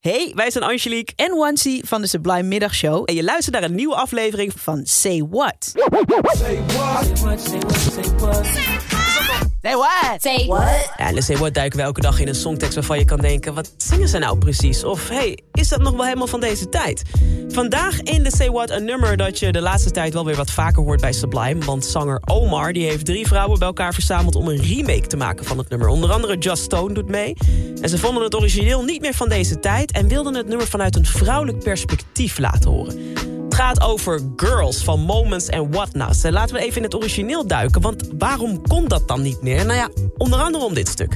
Hey, wij zijn Angelique en Wansi van de Sublime Middagshow. En je luistert naar een nieuwe aflevering van Say What. Say what? Say what? Say what? Say what? Say what? Ja, en Say What duiken we elke dag in een songtekst waarvan je kan denken... wat zingen ze nou precies? Of hey, is dat nog wel helemaal van deze tijd? Vandaag in de Say What een nummer dat je de laatste tijd wel weer wat vaker hoort bij Sublime. Want zanger Omar die heeft drie vrouwen bij elkaar verzameld... om een remake te maken van het nummer. Onder andere Just Stone doet mee. En ze vonden het origineel niet meer van deze tijd... en wilden het nummer vanuit een vrouwelijk perspectief laten horen gaat over Girls van Moments and Whatnots. Laten we even in het origineel duiken, want waarom kon dat dan niet meer? Nou ja, onder andere om dit stuk.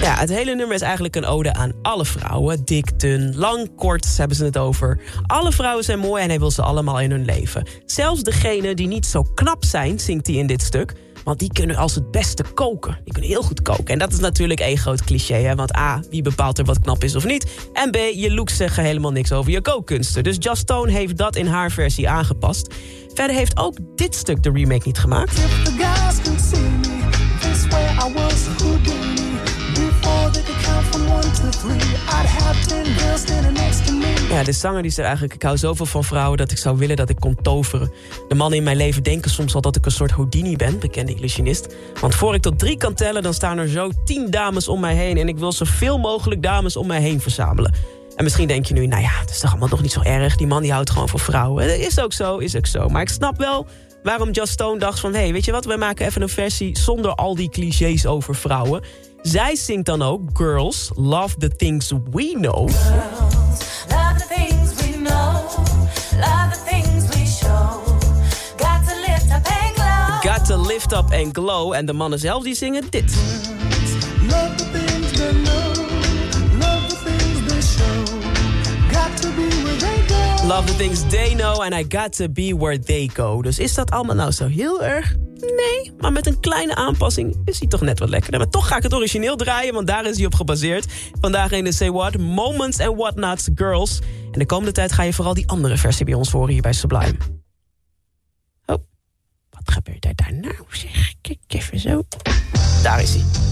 Ja, het hele nummer is eigenlijk een ode aan alle vrouwen. Dik, dun, lang, kort, hebben ze het over. Alle vrouwen zijn mooi en hij wil ze allemaal in hun leven. Zelfs degene die niet zo knap zijn, zingt hij in dit stuk... Want die kunnen als het beste koken. Die kunnen heel goed koken. En dat is natuurlijk één groot cliché. Hè? Want A, wie bepaalt er wat knap is of niet? En B, je looks zeggen helemaal niks over je kookkunsten. Dus Just Stone heeft dat in haar versie aangepast. Verder heeft ook dit stuk de remake niet gemaakt. De zanger die zegt eigenlijk... ik hou zoveel van vrouwen dat ik zou willen dat ik kon toveren. De mannen in mijn leven denken soms al dat ik een soort Houdini ben... bekende illusionist. Want voor ik tot drie kan tellen... dan staan er zo tien dames om mij heen... en ik wil zoveel mogelijk dames om mij heen verzamelen. En misschien denk je nu, nou ja, dat is toch allemaal nog niet zo erg. Die man die houdt gewoon van vrouwen. Dat is ook zo, is ook zo. Maar ik snap wel waarom Just Stone dacht van... hé, hey, weet je wat, wij maken even een versie zonder al die clichés over vrouwen... Zij zingt dan ook Girls, Love the Things We Know. Lift up and glow. En de mannen zelf die zingen dit. Love the things they know. Love the things they show. Got to be where they go. Love the things they know and I got to be where they go. Dus is dat allemaal nou zo heel erg Nee, maar met een kleine aanpassing is hij toch net wat lekkerder. Maar toch ga ik het origineel draaien, want daar is hij op gebaseerd. Vandaag in de Say What, Moments and Whatnots Girls. En de komende tijd ga je vooral die andere versie bij ons horen hier bij Sublime. Zo. Daar is hij.